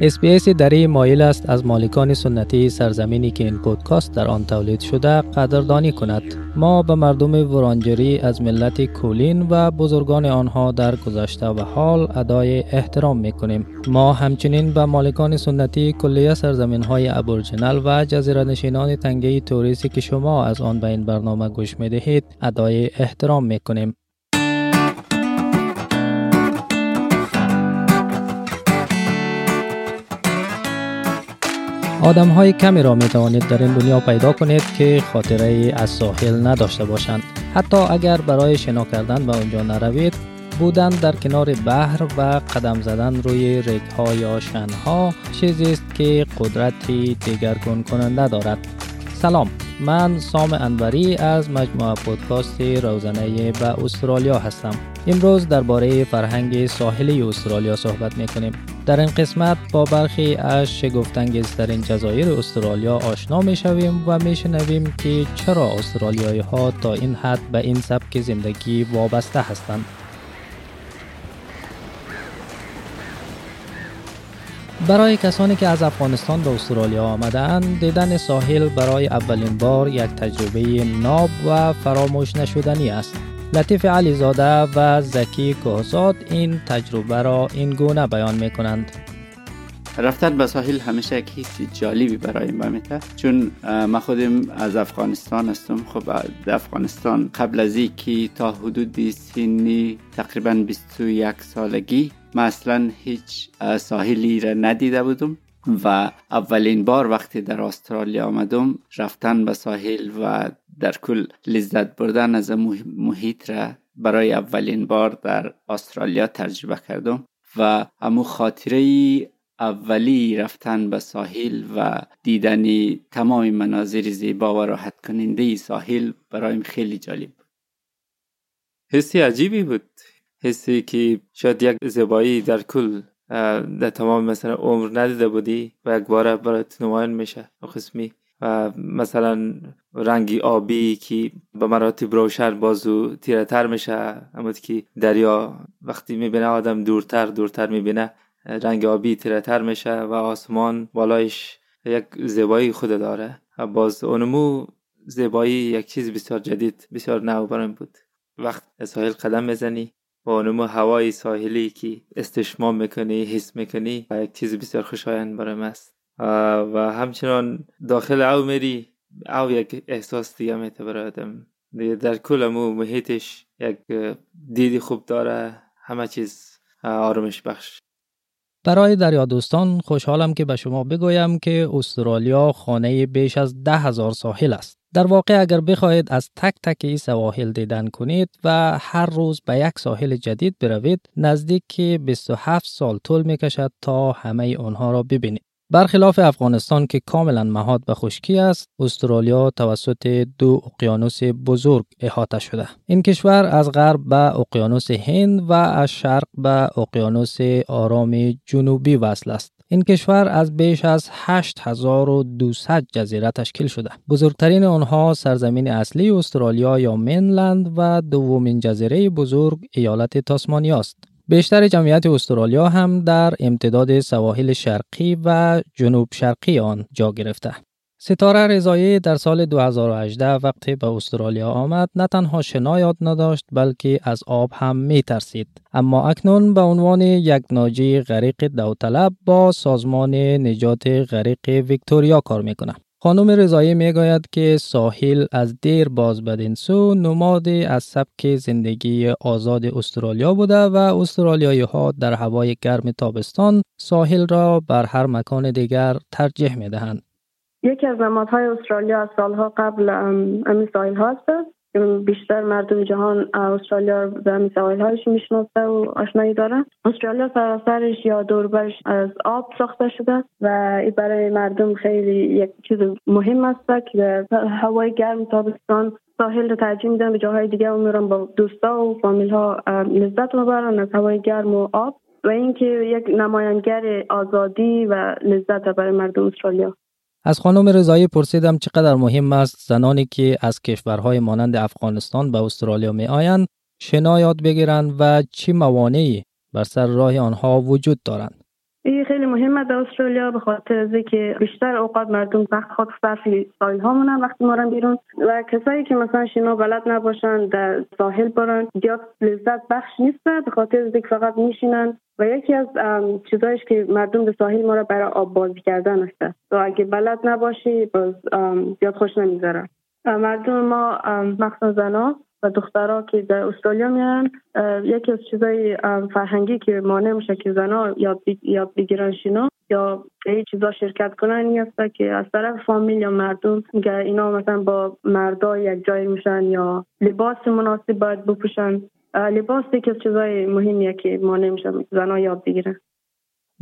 SBS دری مایل است از مالکان سنتی سرزمینی که این پودکاست در آن تولید شده قدردانی کند. ما به مردم ورانجری از ملت کولین و بزرگان آنها در گذشته و حال ادای احترام می کنیم ما همچنین به مالکان سنتی کلیه سرزمین های Aboriginal و جزیره نشینان تنگه توریسی که شما از آن به این برنامه گوش می دهید ادای احترام می کنیم آدم های کمی را می توانید در این دنیا پیدا کنید که خاطره از ساحل نداشته باشند. حتی اگر برای شنا کردن به اونجا نروید، بودن در کنار بحر و قدم زدن روی ها یا شنها چیزی است که قدرتی دیگرگون کننده دارد. سلام من سام انوری از مجموعه پودکاست روزنه به استرالیا هستم امروز درباره فرهنگ ساحلی استرالیا صحبت می کنیم در این قسمت با برخی از شگفتانگیزترین جزایر استرالیا آشنا می شویم و می شنویم که چرا استرالیایی ها تا این حد به این سبک زندگی وابسته هستند. برای کسانی که از افغانستان به استرالیا آمدند دیدن ساحل برای اولین بار یک تجربه ناب و فراموش نشدنی است. لطیف علیزاده و زکی کوهزاد این تجربه را این گونه بیان می کنند رفتن به ساحل همیشه یک حس جالبی برای ما میته چون ما خودم از افغانستان هستم. خب افغانستان قبل از که تا حدود سنی تقریبا 21 سالگی ما اصلا هیچ ساحلی را ندیده بودم. و اولین بار وقتی در استرالیا آمدم رفتن به ساحل و در کل لذت بردن از محیط را برای اولین بار در استرالیا تجربه کردم و امو خاطره اولی رفتن به ساحل و دیدن تمام مناظر زیبا و راحت کننده ساحل برایم خیلی جالب بود. حسی عجیبی بود. حسی که شاید یک زیبایی در کل در تمام مثلا عمر ندیده بودی و یک بار برات نمایان میشه قسمی. و مثلا رنگی آبی که به مراتب روشن بازو تیره تر میشه اما که دریا وقتی می‌بینه آدم دورتر دورتر می‌بینه رنگ آبی تیره تر میشه و آسمان بالایش یک زیبایی خود داره. و باز اونمو زیبایی یک چیز بسیار جدید بسیار نو بود. وقت ساحل قدم می‌زنی با اونمو هوای ساحلی که استشمام می‌کنی حس می‌کنی و یک چیز بسیار خوشایند برایم است. و همچنان داخل او میری او یک احساس دیگه میته برای در کل امو محیطش یک دیدی خوب داره همه چیز آرامش بخش. برای دریا دوستان خوشحالم که به شما بگویم که استرالیا خانه بیش از ده هزار ساحل است. در واقع اگر بخواهید از تک تک این سواحل دیدن کنید و هر روز به یک ساحل جدید بروید نزدیک 27 سال طول می کشد تا همه آنها را ببینید. برخلاف افغانستان که کاملا مهاد به خشکی است استرالیا توسط دو اقیانوس بزرگ احاطه شده این کشور از غرب به اقیانوس هند و از شرق به اقیانوس آرام جنوبی وصل است این کشور از بیش از 8200 جزیره تشکیل شده. بزرگترین آنها سرزمین اصلی استرالیا یا مینلند و دومین جزیره بزرگ ایالت تاسمانیا است. بیشتر جمعیت استرالیا هم در امتداد سواحل شرقی و جنوب شرقی آن جا گرفته. ستاره رضایی در سال 2018 وقتی به استرالیا آمد نه تنها شنا یاد نداشت بلکه از آب هم می ترسید. اما اکنون به عنوان یک ناجی غریق داوطلب با سازمان نجات غریق ویکتوریا کار می‌کنه. خانم رضایی می‌گوید که ساحل از دیر باز بدین سو نماد از سبک زندگی آزاد استرالیا بوده و استرالیایی ها در هوای گرم تابستان ساحل را بر هر مکان دیگر ترجیح می دهند. یکی از نمادهای استرالیا از سالها قبل امی ساحل هاست بیشتر مردم جهان استرالیا به همین سواحل هایش می‌شناسه و آشنایی داره استرالیا سراسرش یا دوربرش از آب ساخته شده و این برای مردم خیلی یک چیز مهم است که هوای گرم تابستان ساحل رو ترجیح میدن به جاهای دیگه و میرن با دوستا و فامیل ها لذت می‌برن از هوای گرم و آب. و اینکه یک نمایانگر آزادی و لذت برای مردم استرالیا. از خانم رضایی پرسیدم چقدر مهم است زنانی که از کشورهای مانند افغانستان به استرالیا می آیند شنا یاد بگیرند و چی موانعی بر سر راه آنها وجود دارند. خیلی مهمه در استرالیا به خاطر که بیشتر اوقات مردم وقت خود صرف ساحل ها مونن وقتی مارن بیرون و کسایی که مثلا شنا بلد نباشن در ساحل برن زیاد لذت بخش نیست به خاطر که فقط میشینن و یکی از چیزایش که مردم به ساحل ما را برای آب بازی کردن است. تو اگه بلد نباشی باز زیاد خوش نمی‌ذاره مردم ما مخصوصا زنا و دخترها که در استرالیا میان یکی از چیزای فرهنگی که مانع میشه که زنا یاد, یاد بگیرن شنا یا این چیزا شرکت کنن این است که از طرف فامیل یا مردم که اینا مثلا با مردا یک جای میشن یا لباس مناسب باید بپوشن لباس یکی از چیزای مهمیه که مانع میشه زنا یاد بگیرن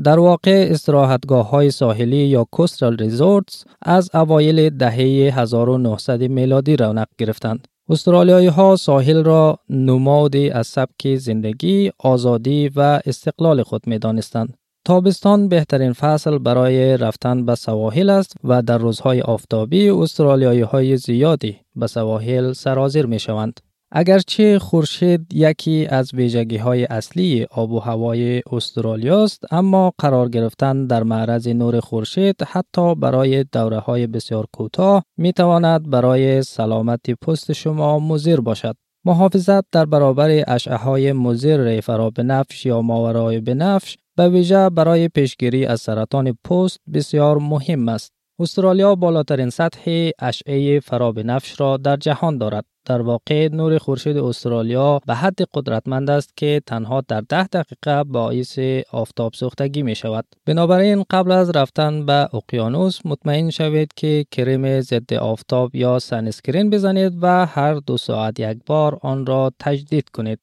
در واقع استراحتگاه های ساحلی یا کوستال ریزورتس از اوایل دهه 1900 میلادی رونق گرفتند. استرالیایی ها ساحل را نمادی از سبک زندگی، آزادی و استقلال خود می دانستند. تابستان بهترین فصل برای رفتن به سواحل است و در روزهای آفتابی استرالیایی های زیادی به سواحل سرازیر می شوند. اگرچه خورشید یکی از ویژگی های اصلی آب و هوای استرالیا است اما قرار گرفتن در معرض نور خورشید حتی برای دوره های بسیار کوتاه می تواند برای سلامت پوست شما مضر باشد محافظت در برابر اشعه های مضر فرا نفش یا ماورای بنفش به ویژه برای پیشگیری از سرطان پوست بسیار مهم است استرالیا بالاترین سطح اشعه فرابنفش را در جهان دارد. در واقع نور خورشید استرالیا به حد قدرتمند است که تنها در ده دقیقه باعث آفتاب سوختگی می شود. بنابراین قبل از رفتن به اقیانوس مطمئن شوید که کرم ضد آفتاب یا sunscreen بزنید و هر دو ساعت یک بار آن را تجدید کنید.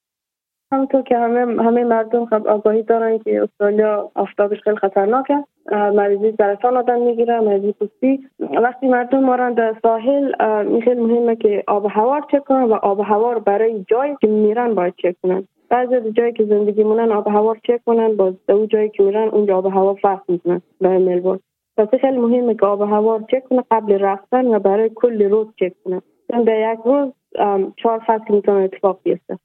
همونطور که همه همه مردم خب آگاهی دارن که استرالیا آفتابش خیلی خطرناکه. مریضی سرطان آدم می‌گیره مریضی پوستی. وقتی مردم مارن در ساحل خیلی مهمه که آب هوا رو چک کنن و آب هوا رو برای جایی که میرن باید چک کنن. بعضی جایی که زندگی مونن آب هوا رو چک کنن باز اون جایی که میرن اونجا آب هوا فرق می‌کنن برای ملبورن. پس خیلی مهمه که آب هوا رو چک کنه قبل رفتن و برای کل روز چک کنن در یک روز چهار فصل می‌تونه اتفاق بیفته.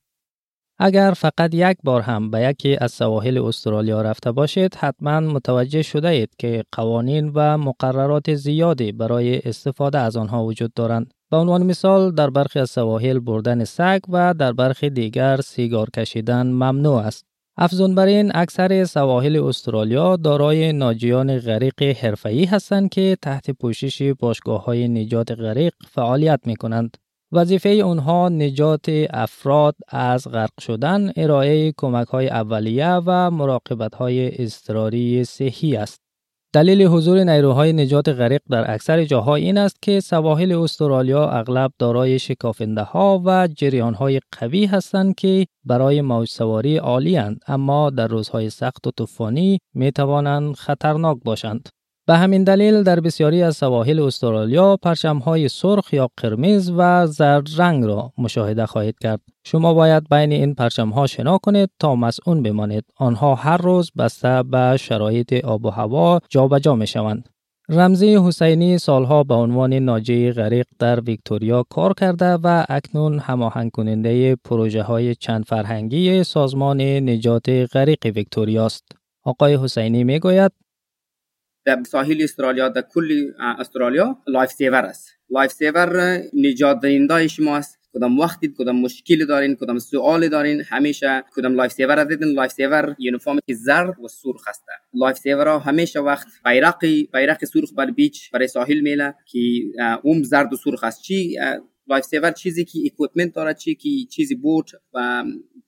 اگر فقط یک بار هم به یکی از سواحل استرالیا رفته باشید حتما متوجه شده اید که قوانین و مقررات زیادی برای استفاده از آنها وجود دارند. به عنوان مثال در برخی از سواحل بردن سگ و در برخی دیگر سیگار کشیدن ممنوع است. افزون بر این اکثر سواحل استرالیا دارای ناجیان غریق حرفه‌ای هستند که تحت پوشش باشگاه های نجات غریق فعالیت می کنند. وظیفه اونها نجات افراد از غرق شدن، ارائه کمک های اولیه و مراقبت های اضطراری صحی است. دلیل حضور نیروهای نجات غریق در اکثر جاها این است که سواحل استرالیا اغلب دارای شکافنده ها و جریان های قوی هستند که برای موج سواری عالی اما در روزهای سخت و طوفانی می توانند خطرناک باشند. به همین دلیل در بسیاری از سواحل استرالیا های سرخ یا قرمز و زرد رنگ را مشاهده خواهید کرد. شما باید بین این ها شنا کنید تا مسئول بمانید. آنها هر روز بسته به شرایط آب و هوا جابجا می شوند. رمزی حسینی سالها به عنوان ناجی غریق در ویکتوریا کار کرده و اکنون هماهنگ کننده پروژه های چند فرهنگی سازمان نجات غریق ویکتوریا است. آقای حسینی می گوید در ساحل استرالیا در کل استرالیا lifesaver است. lifesaver نجات دهنده شما است. کدام وقتی کدام مشکلی دارین کدام سوال دارین همیشه کدام lifesaver دیدین؟ lifesaver یونیفرم که زرد و سرخ است. lifesaver همیشه وقت بیرق بیرق سرخ بر beach برای ساحل میله که اون زرد و سرخ است. چی lifesaver چیزی که equipment داره چی که چیزی boat و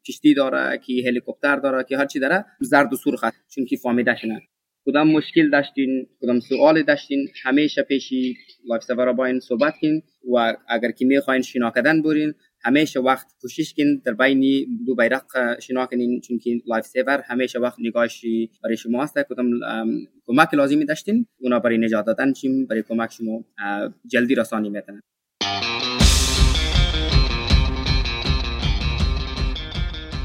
کشتی داره که هلیکوپتر داره که هر چی داره زرد و سرخ است. چون که فهمیده شنه کدام مشکل داشتین؟ کدام سوال داشتین؟ همیشه پیشی لایف سفر با این صحبت کن و اگر که می‌خواین شنا کردن برین. همیشه وقت کوشش کن در بین دو بیرق شنا کنین چون که لایف سیور همیشه وقت نگاهش برای شما هست کدام کمک لازمی داشتین؟ اونا برای نجات دادن چیم؟ برای کمک شما جلدی رسانی می‌تونن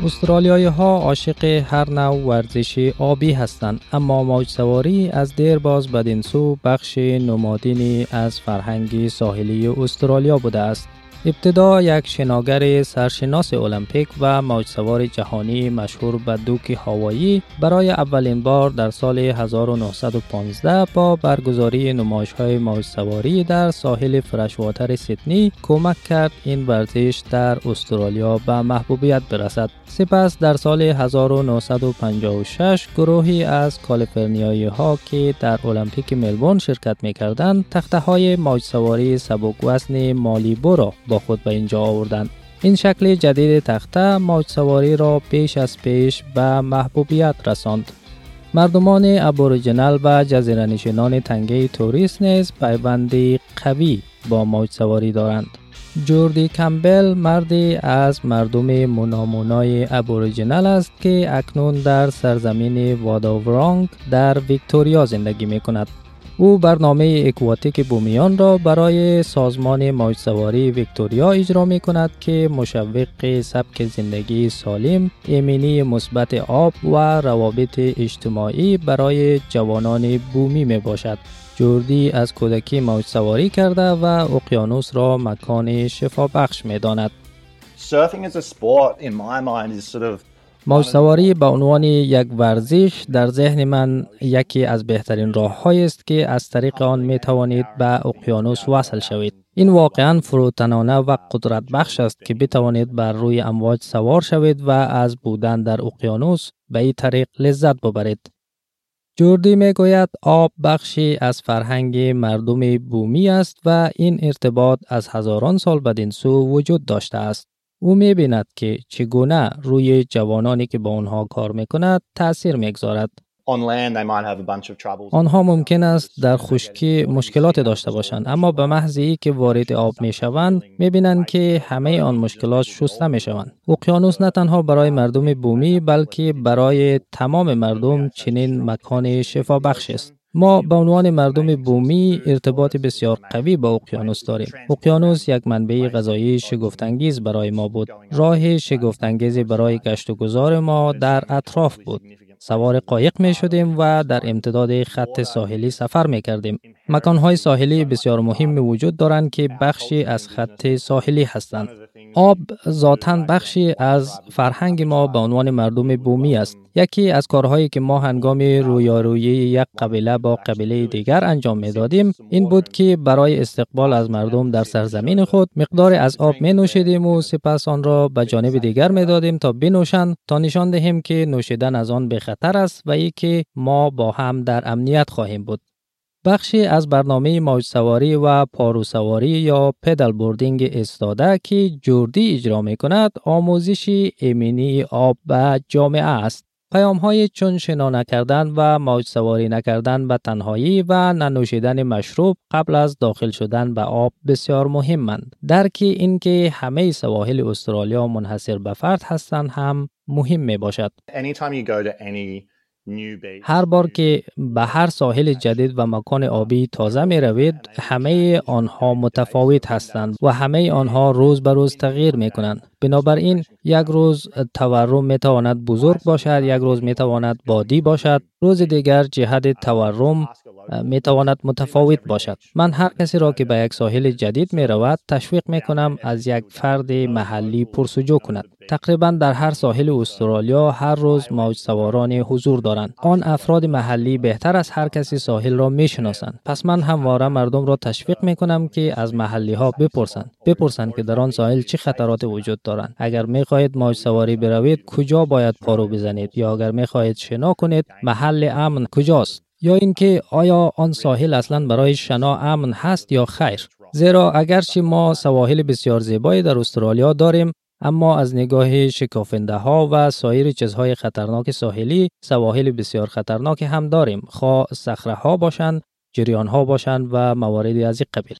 استرالیایی ها عاشق هر نوع ورزش آبی هستند اما موج سواری از دیر باز بدین سو بخش نمادینی از فرهنگ ساحلی استرالیا بوده است. ابتدا یک شناگر سرشناس المپیک و موج سوار جهانی مشهور به دوک هوایی برای اولین بار در سال 1915 با برگزاری نمایش های موج سواری در ساحل فرشواتر سیدنی کمک کرد این ورزش در استرالیا به محبوبیت برسد. سپس در سال 1956 گروهی از کالیفرنیایی ها که در المپیک ملبورن شرکت می کردند تخته های موج سواری سبک وزن مالیبو را با خود به اینجا آوردند. این شکل جدید تخته موج سواری را پیش از پیش به محبوبیت رساند. مردمان ابوریجینال و جزیره نشینان تنگه توریست نیز پیوندی قوی با موج سواری دارند. جوردی کمبل مردی از مردم منامونای ابوریجینال است که اکنون در سرزمین واداورانگ در ویکتوریا زندگی می کند. او برنامه اکواتیک بومیان را برای سازمان موج سواری ویکتوریا اجرا می کند که مشوق سبک زندگی سالم، ایمنی مثبت آب و روابط اجتماعی برای جوانان بومی می باشد. جوردی از کودکی موج سواری کرده و اقیانوس را مکان شفا بخش می داند. موج سواری به عنوان یک ورزش در ذهن من یکی از بهترین راه است که از طریق آن می توانید به اقیانوس وصل شوید. این واقعا فروتنانه و قدرت بخش است که بتوانید بر روی امواج سوار شوید و از بودن در اقیانوس به این طریق لذت ببرید. جوردی می گوید آب بخشی از فرهنگ مردم بومی است و این ارتباط از هزاران سال بدین سو وجود داشته است. او می بیند که چگونه روی جوانانی که با آنها کار می کند تأثیر می گذارد. آنها ممکن است در خشکی مشکلات داشته باشند اما به محض که وارد آب می شوند می بینند که همه آن مشکلات شسته می شوند. اقیانوس نه تنها برای مردم بومی بلکه برای تمام مردم چنین مکان شفا بخش است. ما به عنوان مردم بومی ارتباط بسیار قوی با اقیانوس داریم. اقیانوس یک منبع غذایی شگفتانگیز برای ما بود. راه شگفتانگیزی برای گشت و گذار ما در اطراف بود. سوار قایق می شدیم و در امتداد خط ساحلی سفر می کردیم. مکانهای ساحلی بسیار مهم وجود دارند که بخشی از خط ساحلی هستند. آب ذاتا بخشی از فرهنگ ما به عنوان مردم بومی است. یکی از کارهایی که ما هنگام رویارویی یک قبیله با قبیله دیگر انجام می دادیم این بود که برای استقبال از مردم در سرزمین خود مقدار از آب می نوشیدیم و سپس آن را به جانب دیگر می دادیم تا بنوشند تا نشان دهیم که نوشیدن از آن به خطر است و ای که ما با هم در امنیت خواهیم بود. بخشی از برنامه موج سواری و پارو سواری یا paddle boarding استاده که جوردی اجرا می کند آموزشی ایمنی آب و جامعه است. پیام های چون شنا نکردن و موج سواری نکردن به تنهایی و ننوشیدن مشروب قبل از داخل شدن به آب بسیار مهمند. درک اینکه همه سواحل استرالیا منحصر به فرد هستند هم مهم می باشد. هر بار که به هر ساحل جدید و مکان آبی تازه می روید همه آنها متفاوت هستند و همه آنها روز به روز تغییر می کنند بنابراین یک روز تورم می تواند بزرگ باشد یک روز می تواند بادی باشد روز دیگر جهت تورم می تواند متفاوت باشد. من هر کسی را که به یک ساحل جدید می رود تشویق می کنم از یک فرد محلی پرسجو کند. تقریبا در هر ساحل استرالیا هر روز موج سواران حضور دارند. آن افراد محلی بهتر از هر کسی ساحل را می شناسند پس من همواره مردم را تشویق می کنم که از محلی ها بپرسند. بپرسند که در آن ساحل چه خطرات وجود دارند. اگر می خواهید موج سواری بروید کجا باید پارو بزنید؟ یا اگر می خواهید شنا کنید محل امن کجاست؟ یا اینکه آیا آن ساحل اصلا برای شنا امن هست یا خیر؟ زیرا اگرچه ما سواحل بسیار زیبایی در استرالیا داریم اما از نگاه شکافنده ها و سایر چیزهای خطرناک ساحلی سواحل بسیار خطرناک هم داریم. خواه صخره ها باشند جریان ها باشند و مواردی از این قبیل.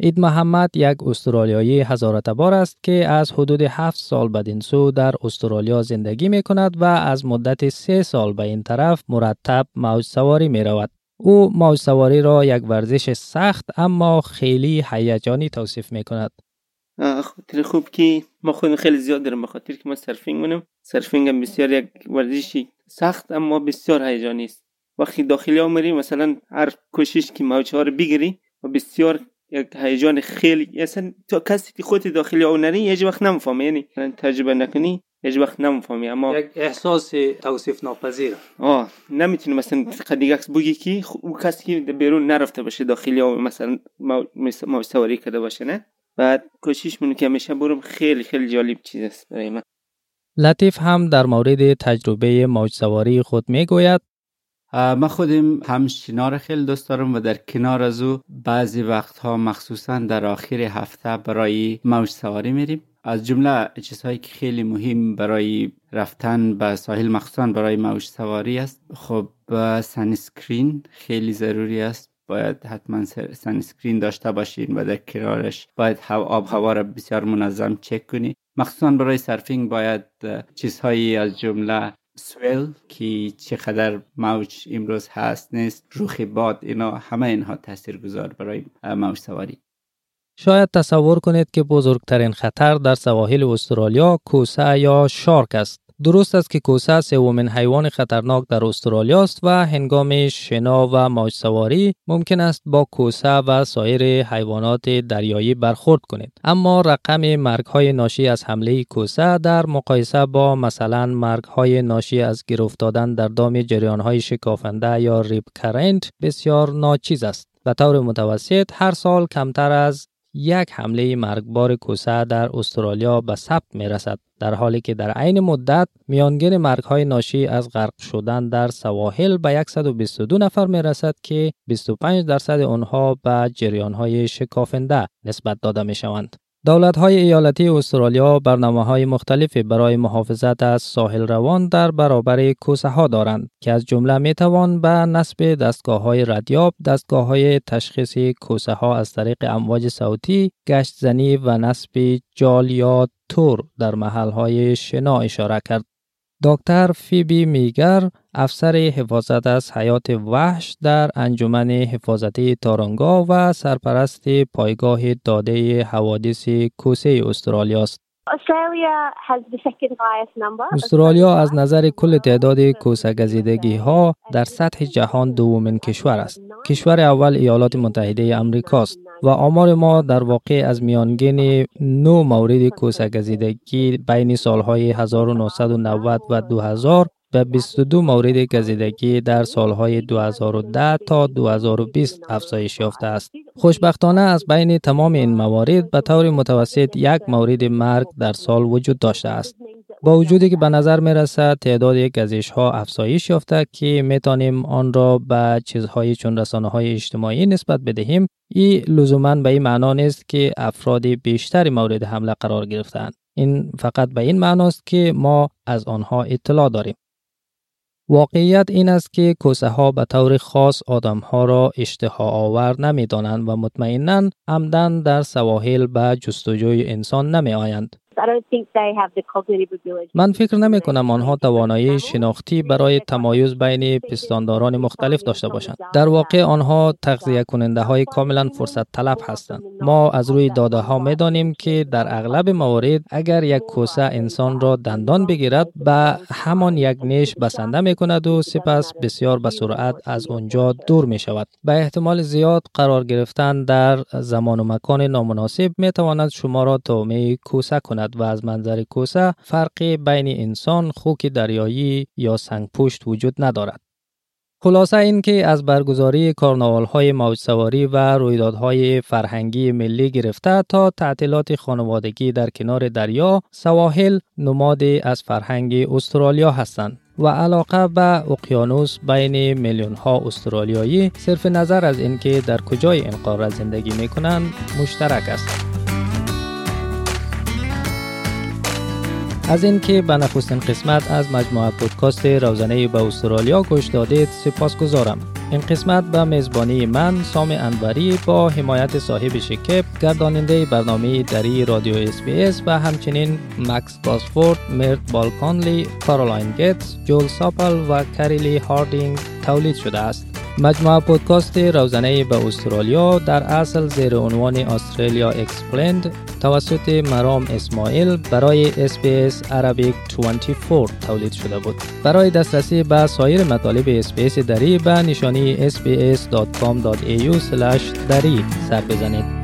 اید محمد یک استرالیایی هزارتبار است که از حدود هفت سال بدین سو در استرالیا زندگی می کند و از مدت سه سال به این طرف مرتب موج سواری می رود. او موج سواری را یک ورزش سخت اما خیلی هیجانی توصیف می کند. خاطر خوب که ما خود خیلی زیاد دارم بخاطر که ما سرفینگ منم سرفینگ هم بسیار یک ورزشی سخت اما بسیار هیجانی است وقتی داخلی ها مثلا هر کوشش که موج ها رو بگیری و بسیار یک هیجان خیلی اصلا تو کسی که خودت داخلی او نری هیچ وقت نمی‌فهمی. یعنی تجربه نکنی هیچ وقت نمی‌فهمی. اما یک احساس توصیف ناپذیر آه نمی‌تونی مثلا دیگه بگی که او کسی که بیرون نرفته باشه داخلی او مثلا موج سواری کرده باشه نه؟ بعد کوشش منو که میشه برم. خیلی خیلی جالب چیز است برای من. لطیف هم در مورد تجربه موج سواری خود می‌گوید. من خودم هم شنار خیلی دوست دارم و در کنار از او بعضی وقتها مخصوصا در آخر هفته برای موج سواری میریم. از جمله چیزهایی که خیلی مهم برای رفتن به ساحل مخصوصا برای موج سواری است. خب sunscreen خیلی ضروری است. باید حتما sunscreen داشته باشین و در کنارش باید آب هوا را بسیار منظم چک کنی. مخصوصا برای surfing باید چیزهایی از جمله سویل که چقدر موج امروز هست نیست روخ باد اینا همه اینها تاثیر گذار برای موج سواری شاید تصور کنید که بزرگترین خطر در سواحل استرالیا کوسه یا شارک است. درست است که کوسه سومین حیوان خطرناک در استرالیا است و هنگام شنا و موج سواری ممکن است با کوسه و سایر حیوانات دریایی برخورد کنید. اما رقم مرگ های ناشی از حمله کوسه در مقایسه با مثلا مرگ های ناشی از گیر افتادن در دام جریان های شکافنده یا ریب کرنت بسیار ناچیز است. به طور متوسط هر سال کمتر از یک حمله مرگبار کوسه در استرالیا به ثبت می رسد در حالی که در عین مدت میانگین مرگ های ناشی از غرق شدن در سواحل به 122 نفر می رسد که 25 درصد آنها به جریان های شکافنده نسبت داده می شوند. دولت های ایالتی استرالیا برنامه های مختلفی برای محافظت از ساحل روان در برابر کوسه ها دارند که از جمله می توان به نصب دستگاه های ردیاب، دستگاه های تشخیص کوسه ها از طریق امواج صوتی، گشت زنی و نصب جال یا تور در محل های شنا اشاره کرد. دکتر فیبی میگر افسر حفاظت از حیات وحش در انجمن حفاظتی تارانگا و سرپرست پایگاه داده حوادث کوسه استرالیا است. استرالیا از نظر کل تعداد کوسه گزیدگی ها در سطح جهان دومین کشور است. کشور اول ایالات متحده امریکا است و آمار ما در واقع از میانگین نو مورد کوسه گزیدگی بین سالهای 1990 و 2000 به 22 مورد گزیدگی در سالهای 2010 تا 2020 افزایش یافته است. خوشبختانه از بین تمام این موارد به طور متوسط یک مورد مرگ در سال وجود داشته است. با وجودی که به نظر می رسد تعداد گزیش ها افزایش یافته که می توانیم آن را به چیزهای چون رسانه های اجتماعی نسبت بدهیم این لزوما به این معنا نیست که افراد بیشتری مورد حمله قرار گرفتند این فقط به این معناست که ما از آنها اطلاع داریم واقعیت این است که کوسه ها به طور خاص آدم ها را اشتها آور نمی دانند و مطمئنا عمدن در سواحل به جستجوی انسان نمی آیند. من فکر نمی کنم آنها توانایی شناختی برای تمایز بین پستانداران مختلف داشته باشند. در واقع آنها تغذیه کننده های کاملا فرصت طلب هستند. ما از روی داده ها می دانیم که در اغلب موارد اگر یک کوسه انسان را دندان بگیرد به همان یک نیش بسنده می کند و سپس بسیار به سرعت از آنجا دور می شود. به احتمال زیاد قرار گرفتن در زمان و مکان نامناسب می تواند شما را تومه کوسه کند و از منظر کوسه فرقی بین انسان خوک دریایی یا سنگپشت وجود ندارد. خلاصه این که از برگزاری کارناوال های موج و رویدادهای فرهنگی ملی گرفته تا تعطیلات خانوادگی در کنار دریا سواحل نمادی از فرهنگ استرالیا هستند و علاقه به اقیانوس بین میلیون ها استرالیایی صرف نظر از اینکه در کجای این قاره زندگی می کنند مشترک است. از اینکه به نخستین قسمت از مجموعه پودکاست روزنه به استرالیا گوش دادید سپاس گذارم. این قسمت به میزبانی من سام انوری با حمایت صاحب شکیب گرداننده برنامه دری رادیو SBS و همچنین مکس گاسفورد، مرت بالکانلی، کارولاین گیتس، جول ساپل و کریلی هاردینگ تولید شده است. مجموعه پودکاست روزانه به استرالیا در اصل زیر عنوان استرالیا اکسپلند توسط مرام اسماعیل برای SBS Arabic 24 تولید شده بود. برای دسترسی به سایر مطالب SBS دری به نشانی sbs.com.au دری سر بزنید.